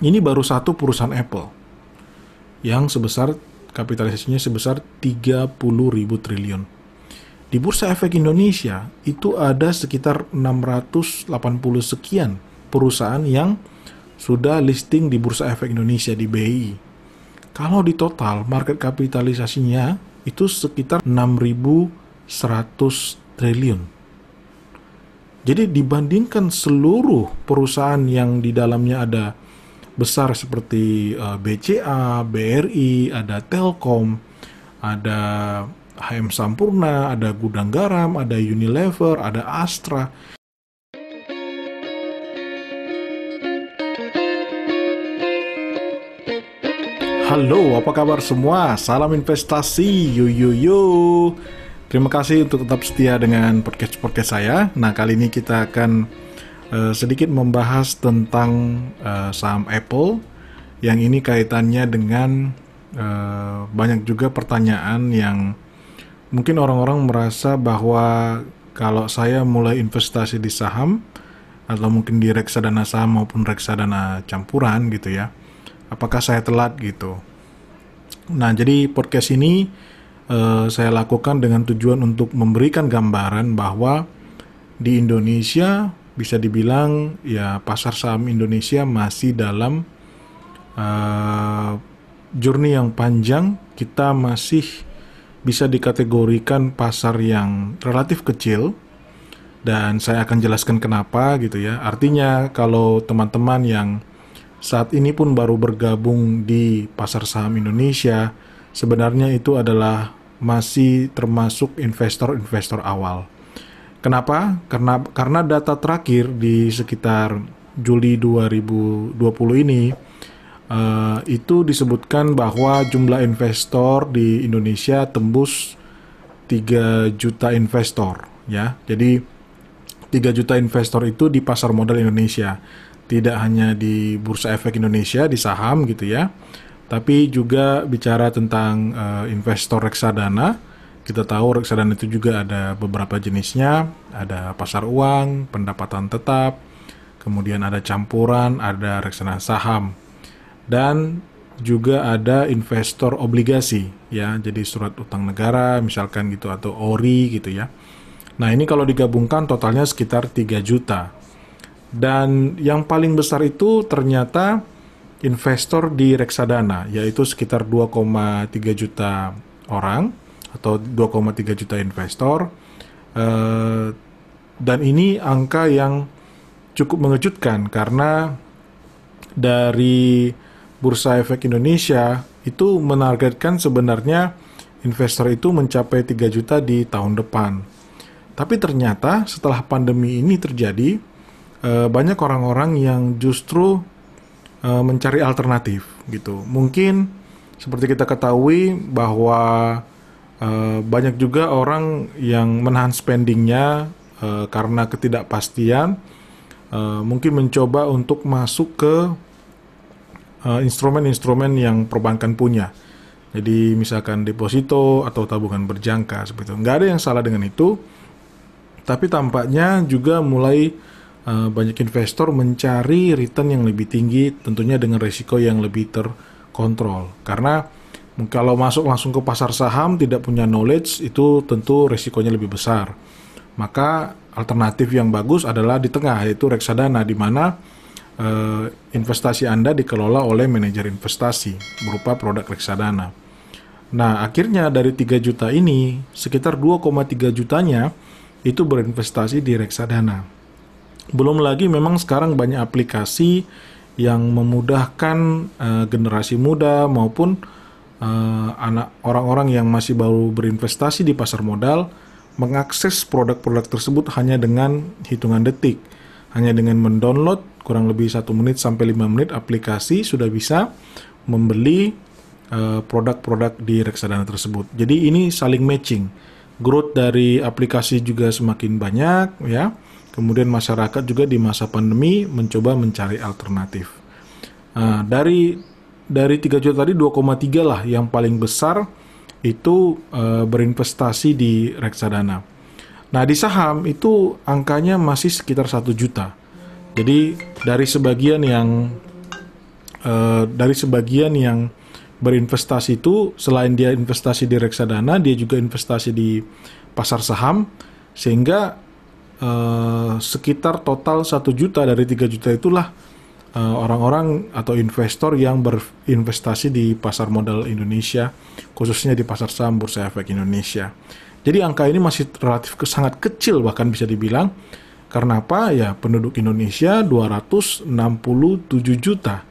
Ini baru satu perusahaan Apple yang sebesar kapitalisasinya sebesar 30 ribu triliun. Di Bursa Efek Indonesia itu ada sekitar 680 sekian perusahaan yang sudah listing di Bursa Efek Indonesia di BI. Kalau di total market kapitalisasinya itu sekitar 6.100 triliun. Jadi dibandingkan seluruh perusahaan yang di dalamnya ada besar seperti uh, eh, BCA, BRI, ada Telkom, ada HM Sampurna, ada Gudang Garam, ada Unilever, ada Astra. Halo, apa kabar semua? Salam investasi, yo yo yo. Terima kasih untuk tetap setia dengan podcast-podcast saya. Nah, kali ini kita akan uh, sedikit membahas tentang uh, saham Apple yang ini kaitannya dengan uh, banyak juga pertanyaan yang mungkin orang-orang merasa bahwa kalau saya mulai investasi di saham atau mungkin di reksadana saham maupun reksadana campuran gitu ya, apakah saya telat gitu? Nah, jadi podcast ini uh, saya lakukan dengan tujuan untuk memberikan gambaran bahwa di Indonesia bisa dibilang ya pasar saham Indonesia masih dalam uh, journey yang panjang. Kita masih bisa dikategorikan pasar yang relatif kecil dan saya akan jelaskan kenapa gitu ya. Artinya kalau teman-teman yang saat ini pun baru bergabung di pasar saham Indonesia, sebenarnya itu adalah masih termasuk investor-investor awal. Kenapa? Karena karena data terakhir di sekitar Juli 2020 ini Uh, itu disebutkan bahwa jumlah investor di Indonesia tembus 3 juta investor ya. Jadi 3 juta investor itu di pasar modal Indonesia. Tidak hanya di Bursa Efek Indonesia di saham gitu ya. Tapi juga bicara tentang uh, investor reksadana. Kita tahu reksadana itu juga ada beberapa jenisnya, ada pasar uang, pendapatan tetap, kemudian ada campuran, ada reksadana saham dan juga ada investor obligasi ya. Jadi surat utang negara misalkan gitu atau ori gitu ya. Nah ini kalau digabungkan totalnya sekitar 3 juta. Dan yang paling besar itu ternyata investor di reksadana yaitu sekitar 2,3 juta orang atau 2,3 juta investor eh, dan ini angka yang cukup mengejutkan karena dari Bursa Efek Indonesia itu menargetkan sebenarnya investor itu mencapai 3 juta di tahun depan. Tapi ternyata setelah pandemi ini terjadi, eh, banyak orang-orang yang justru eh, mencari alternatif gitu. Mungkin seperti kita ketahui bahwa eh, banyak juga orang yang menahan spendingnya karena ketidakpastian, mungkin mencoba untuk masuk ke instrumen-instrumen uh, yang perbankan punya. Jadi misalkan deposito atau tabungan berjangka seperti itu. Nggak ada yang salah dengan itu. Tapi tampaknya juga mulai uh, banyak investor mencari return yang lebih tinggi tentunya dengan risiko yang lebih terkontrol. Karena kalau masuk langsung ke pasar saham tidak punya knowledge itu tentu risikonya lebih besar. Maka alternatif yang bagus adalah di tengah yaitu reksadana di mana uh, investasi Anda dikelola oleh manajer investasi berupa produk reksadana. Nah, akhirnya dari 3 juta ini, sekitar 2,3 jutanya itu berinvestasi di reksadana. Belum lagi memang sekarang banyak aplikasi yang memudahkan uh, generasi muda maupun uh, anak orang-orang yang masih baru berinvestasi di pasar modal mengakses produk-produk tersebut hanya dengan hitungan detik hanya dengan mendownload kurang lebih satu menit sampai lima menit aplikasi sudah bisa membeli eh, produk-produk uh, di reksadana tersebut. Jadi ini saling matching. Growth dari aplikasi juga semakin banyak ya. Kemudian masyarakat juga di masa pandemi mencoba mencari alternatif. Uh, dari dari 3 juta tadi 2,3 lah yang paling besar itu uh, berinvestasi di reksadana. Nah di saham itu angkanya masih sekitar satu juta. Jadi dari sebagian yang uh, dari sebagian yang berinvestasi itu selain dia investasi di reksadana, dia juga investasi di pasar saham sehingga uh, sekitar total satu juta dari 3 juta itulah eh, orang-orang uh, atau investor yang berinvestasi di pasar modal Indonesia khususnya di pasar saham Bursa Efek Indonesia. Jadi angka ini masih relatif ke, sangat kecil bahkan bisa dibilang karena apa? Ya penduduk Indonesia 267 juta.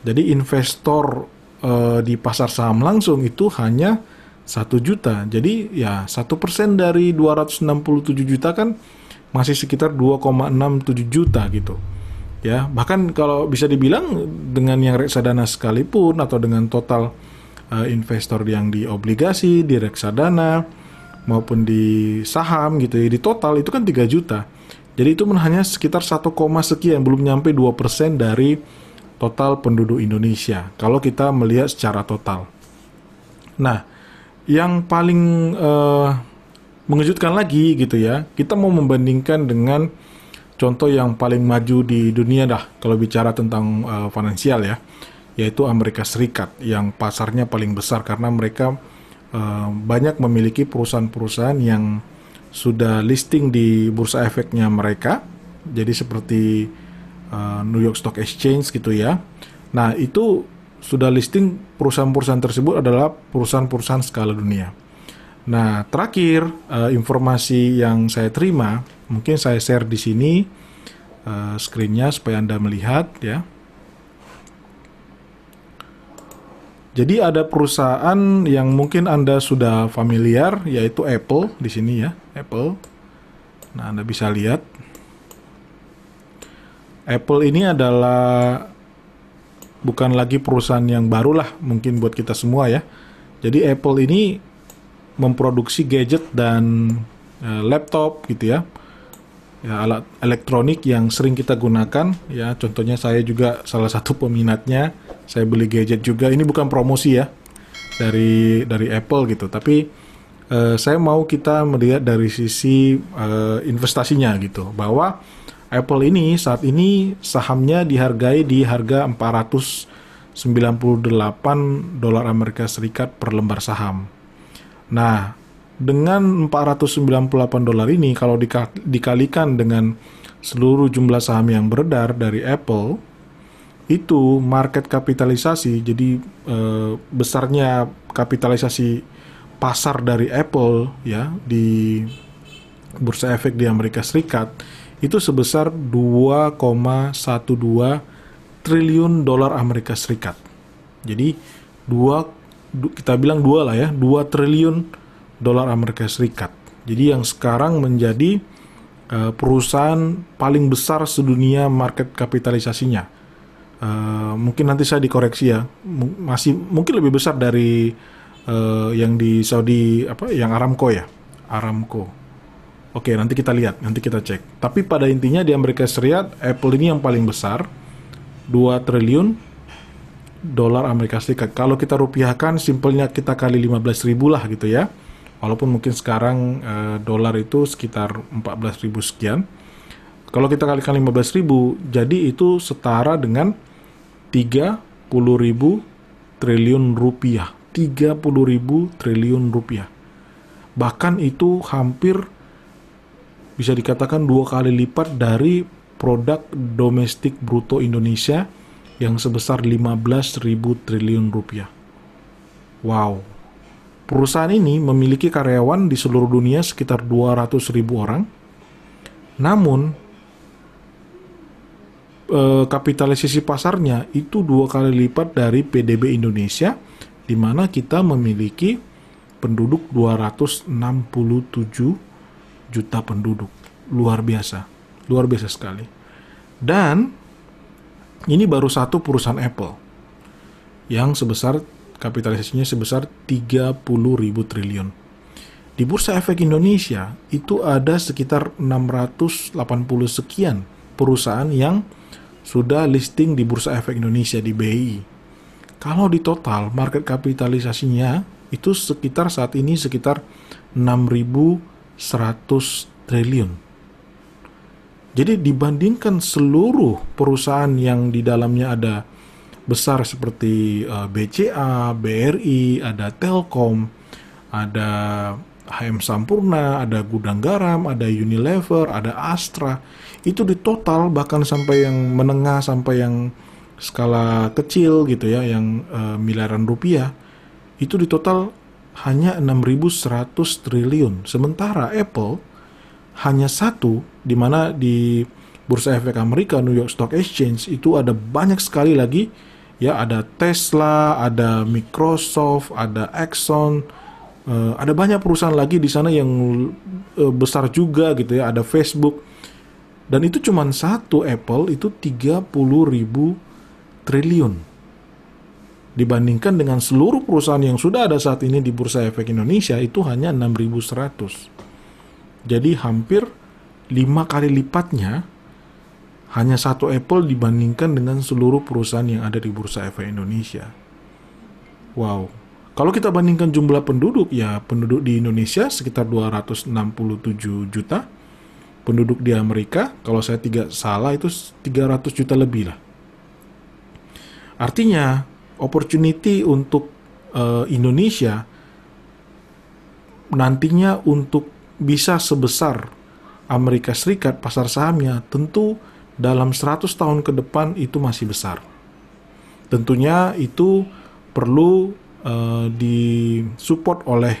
Jadi investor uh, di pasar saham langsung itu hanya satu juta. Jadi ya satu persen dari 267 juta kan masih sekitar 2,67 juta gitu. Ya bahkan kalau bisa dibilang dengan yang reksadana sekalipun atau dengan total uh, investor yang di obligasi, di reksadana maupun di saham gitu ya di total itu kan 3 juta. Jadi itu hanya sekitar 1, sekian belum nyampe 2% dari total penduduk Indonesia kalau kita melihat secara total. Nah, yang paling uh, mengejutkan lagi gitu ya, kita mau membandingkan dengan contoh yang paling maju di dunia dah kalau bicara tentang uh, finansial ya, yaitu Amerika Serikat yang pasarnya paling besar karena mereka uh, banyak memiliki perusahaan-perusahaan yang sudah listing di bursa efeknya mereka. Jadi seperti uh, New York Stock Exchange gitu ya. Nah itu sudah listing perusahaan-perusahaan tersebut adalah perusahaan-perusahaan skala dunia. Nah terakhir uh, informasi yang saya terima mungkin saya share di sini uh, screennya supaya anda melihat ya. Jadi ada perusahaan yang mungkin anda sudah familiar yaitu Apple di sini ya Apple. Nah anda bisa lihat Apple ini adalah bukan lagi perusahaan yang baru lah mungkin buat kita semua ya. Jadi Apple ini memproduksi gadget dan uh, laptop gitu ya. Ya alat elektronik yang sering kita gunakan ya. Contohnya saya juga salah satu peminatnya. Saya beli gadget juga. Ini bukan promosi ya dari dari Apple gitu, tapi uh, saya mau kita melihat dari sisi uh, investasinya gitu bahwa Apple ini saat ini sahamnya dihargai di harga 498 dolar Amerika Serikat per lembar saham. Nah, dengan 498 dolar ini kalau dikalikan dengan seluruh jumlah saham yang beredar dari Apple itu market kapitalisasi jadi eh, besarnya kapitalisasi pasar dari Apple ya di bursa efek di Amerika Serikat itu sebesar 2,12 triliun dolar Amerika Serikat. Jadi dua kita bilang dua lah ya, 2 triliun dolar Amerika Serikat. Jadi yang sekarang menjadi uh, perusahaan paling besar sedunia market kapitalisasinya. Uh, mungkin nanti saya dikoreksi ya, M masih mungkin lebih besar dari uh, yang di Saudi apa, yang Aramco ya, Aramco. Oke, nanti kita lihat, nanti kita cek. Tapi pada intinya di Amerika Serikat, Apple ini yang paling besar, 2 triliun dolar Amerika Serikat. Kalau kita rupiahkan, simpelnya kita kali 15 ribu lah gitu ya. Walaupun mungkin sekarang e, dolar itu sekitar 14 ribu sekian. Kalau kita kalikan 15 ribu, jadi itu setara dengan 30 ribu triliun rupiah. 30 ribu triliun rupiah. Bahkan itu hampir bisa dikatakan dua kali lipat dari produk domestik bruto Indonesia yang sebesar 15.000 triliun rupiah. Wow. Perusahaan ini memiliki karyawan di seluruh dunia sekitar 200.000 orang. Namun eh, kapitalisasi pasarnya itu dua kali lipat dari PDB Indonesia di mana kita memiliki penduduk 267 juta penduduk. Luar biasa. Luar biasa sekali. Dan ini baru satu perusahaan Apple yang sebesar kapitalisasinya sebesar 30 ribu triliun. Di Bursa Efek Indonesia itu ada sekitar 680 sekian perusahaan yang sudah listing di Bursa Efek Indonesia di BI. Kalau di total market kapitalisasinya itu sekitar saat ini sekitar 6.000 100 triliun. Jadi dibandingkan seluruh perusahaan yang di dalamnya ada besar seperti uh, eh, BCA, BRI, ada Telkom, ada HM Sampurna, ada Gudang Garam, ada Unilever, ada Astra. Itu di total bahkan sampai yang menengah sampai yang skala kecil gitu ya, yang uh, miliaran rupiah, itu di total hanya 6.100 triliun. Sementara Apple hanya satu, di mana di Bursa Efek Amerika, New York Stock Exchange, itu ada banyak sekali lagi, ya ada Tesla, ada Microsoft, ada Exxon, uh, ada banyak perusahaan lagi di sana yang uh, besar juga gitu ya, ada Facebook, dan itu cuma satu Apple itu 30 ribu triliun dibandingkan dengan seluruh perusahaan yang sudah ada saat ini di Bursa Efek Indonesia itu hanya 6.100. Jadi hampir lima kali lipatnya hanya satu Apple dibandingkan dengan seluruh perusahaan yang ada di Bursa Efek Indonesia. Wow. Kalau kita bandingkan jumlah penduduk, ya penduduk di Indonesia sekitar 267 juta. Penduduk di Amerika, kalau saya tidak salah itu 300 juta lebih lah. Artinya, opportunity untuk uh, Indonesia nantinya untuk bisa sebesar Amerika Serikat pasar sahamnya tentu dalam 100 tahun ke depan itu masih besar. Tentunya itu perlu uh, disupport oleh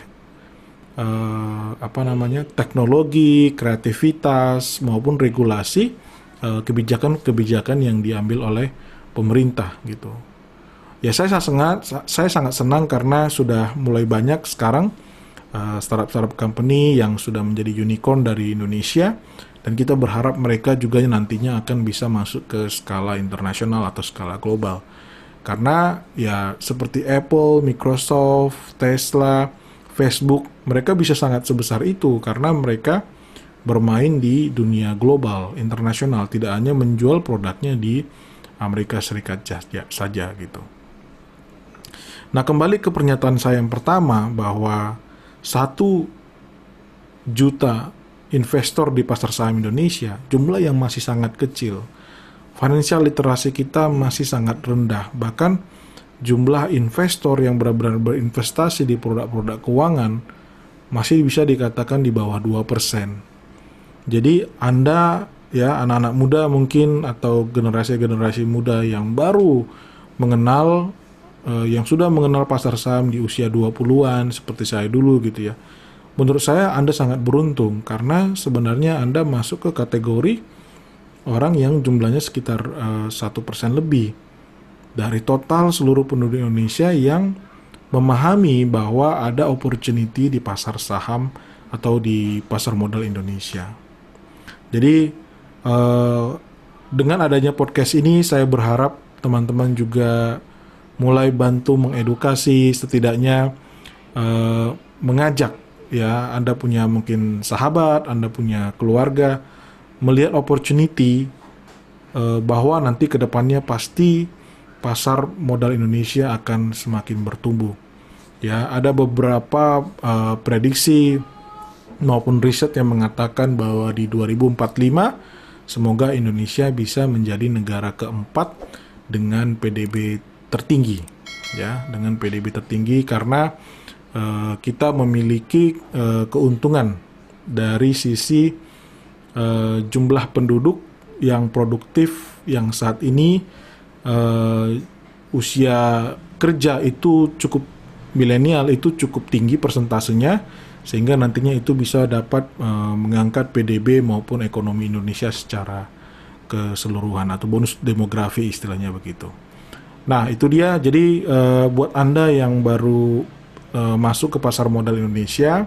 uh, apa namanya teknologi, kreativitas maupun regulasi kebijakan-kebijakan uh, yang diambil oleh pemerintah gitu. Ya saya sangat saya sangat senang karena sudah mulai banyak sekarang uh, startup-startup company yang sudah menjadi unicorn dari Indonesia dan kita berharap mereka juga nantinya akan bisa masuk ke skala internasional atau skala global. Karena ya seperti Apple, Microsoft, Tesla, Facebook, mereka bisa sangat sebesar itu karena mereka bermain di dunia global, internasional, tidak hanya menjual produknya di Amerika Serikat saja, gitu. Nah kembali ke pernyataan saya yang pertama bahwa satu juta investor di pasar saham Indonesia jumlah yang masih sangat kecil. Financial literasi kita masih sangat rendah. Bahkan jumlah investor yang benar-benar berinvestasi di produk-produk keuangan masih bisa dikatakan di bawah 2%. Jadi Anda ya anak-anak muda mungkin atau generasi-generasi muda yang baru mengenal uh, yang sudah mengenal pasar saham di usia 20-an seperti saya dulu gitu ya. Menurut saya Anda sangat beruntung karena sebenarnya Anda masuk ke kategori orang yang jumlahnya sekitar eh, satu uh, persen lebih dari total seluruh penduduk Indonesia yang memahami bahwa ada opportunity di pasar saham atau di pasar modal Indonesia. Jadi Eh, dengan adanya podcast ini saya berharap teman-teman juga mulai bantu mengedukasi setidaknya uh, mengajak ya Anda punya mungkin sahabat, Anda punya keluarga melihat opportunity uh, bahwa nanti ke depannya pasti pasar modal Indonesia akan semakin bertumbuh. Ya, ada beberapa uh, prediksi maupun riset yang mengatakan bahwa di 2045 Semoga Indonesia bisa menjadi negara keempat dengan PDB tertinggi, ya, dengan PDB tertinggi karena uh, kita memiliki uh, keuntungan dari sisi uh, jumlah penduduk yang produktif yang saat ini usia kerja itu cukup milenial itu cukup tinggi persentasenya sehingga nantinya itu bisa dapat mengangkat PDB maupun ekonomi Indonesia secara keseluruhan atau bonus demografi istilahnya begitu. Nah itu dia jadi uh, buat anda yang baru uh, masuk ke pasar modal Indonesia,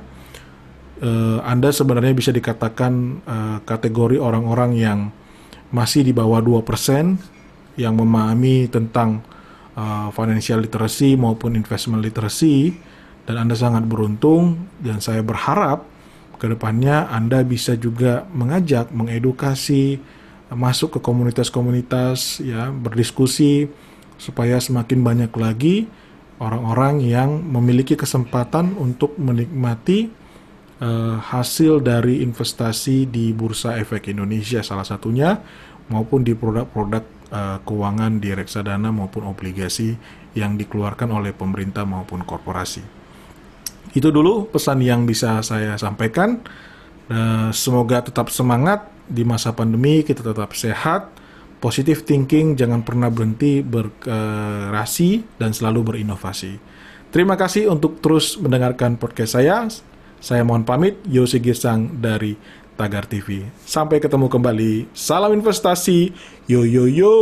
uh, anda sebenarnya bisa dikatakan uh, kategori orang-orang yang masih di bawah 2% yang memahami tentang uh, financial literacy maupun investment literacy dan Anda sangat beruntung dan saya berharap ke depannya Anda bisa juga mengajak, mengedukasi, masuk ke komunitas-komunitas, ya berdiskusi supaya semakin banyak lagi orang-orang yang memiliki kesempatan untuk menikmati uh, hasil dari investasi di Bursa Efek Indonesia salah satunya maupun di produk-produk uh, keuangan di reksadana maupun obligasi yang dikeluarkan oleh pemerintah maupun korporasi. Itu dulu pesan yang bisa saya sampaikan. Uh, semoga tetap semangat di masa pandemi, kita tetap sehat, positive thinking, jangan pernah berhenti berkreasi dan selalu berinovasi. Terima kasih untuk terus mendengarkan podcast saya. Saya mohon pamit, Yosi Girsang dari Tagar TV. Sampai ketemu kembali. Salam investasi. Yo yo yo.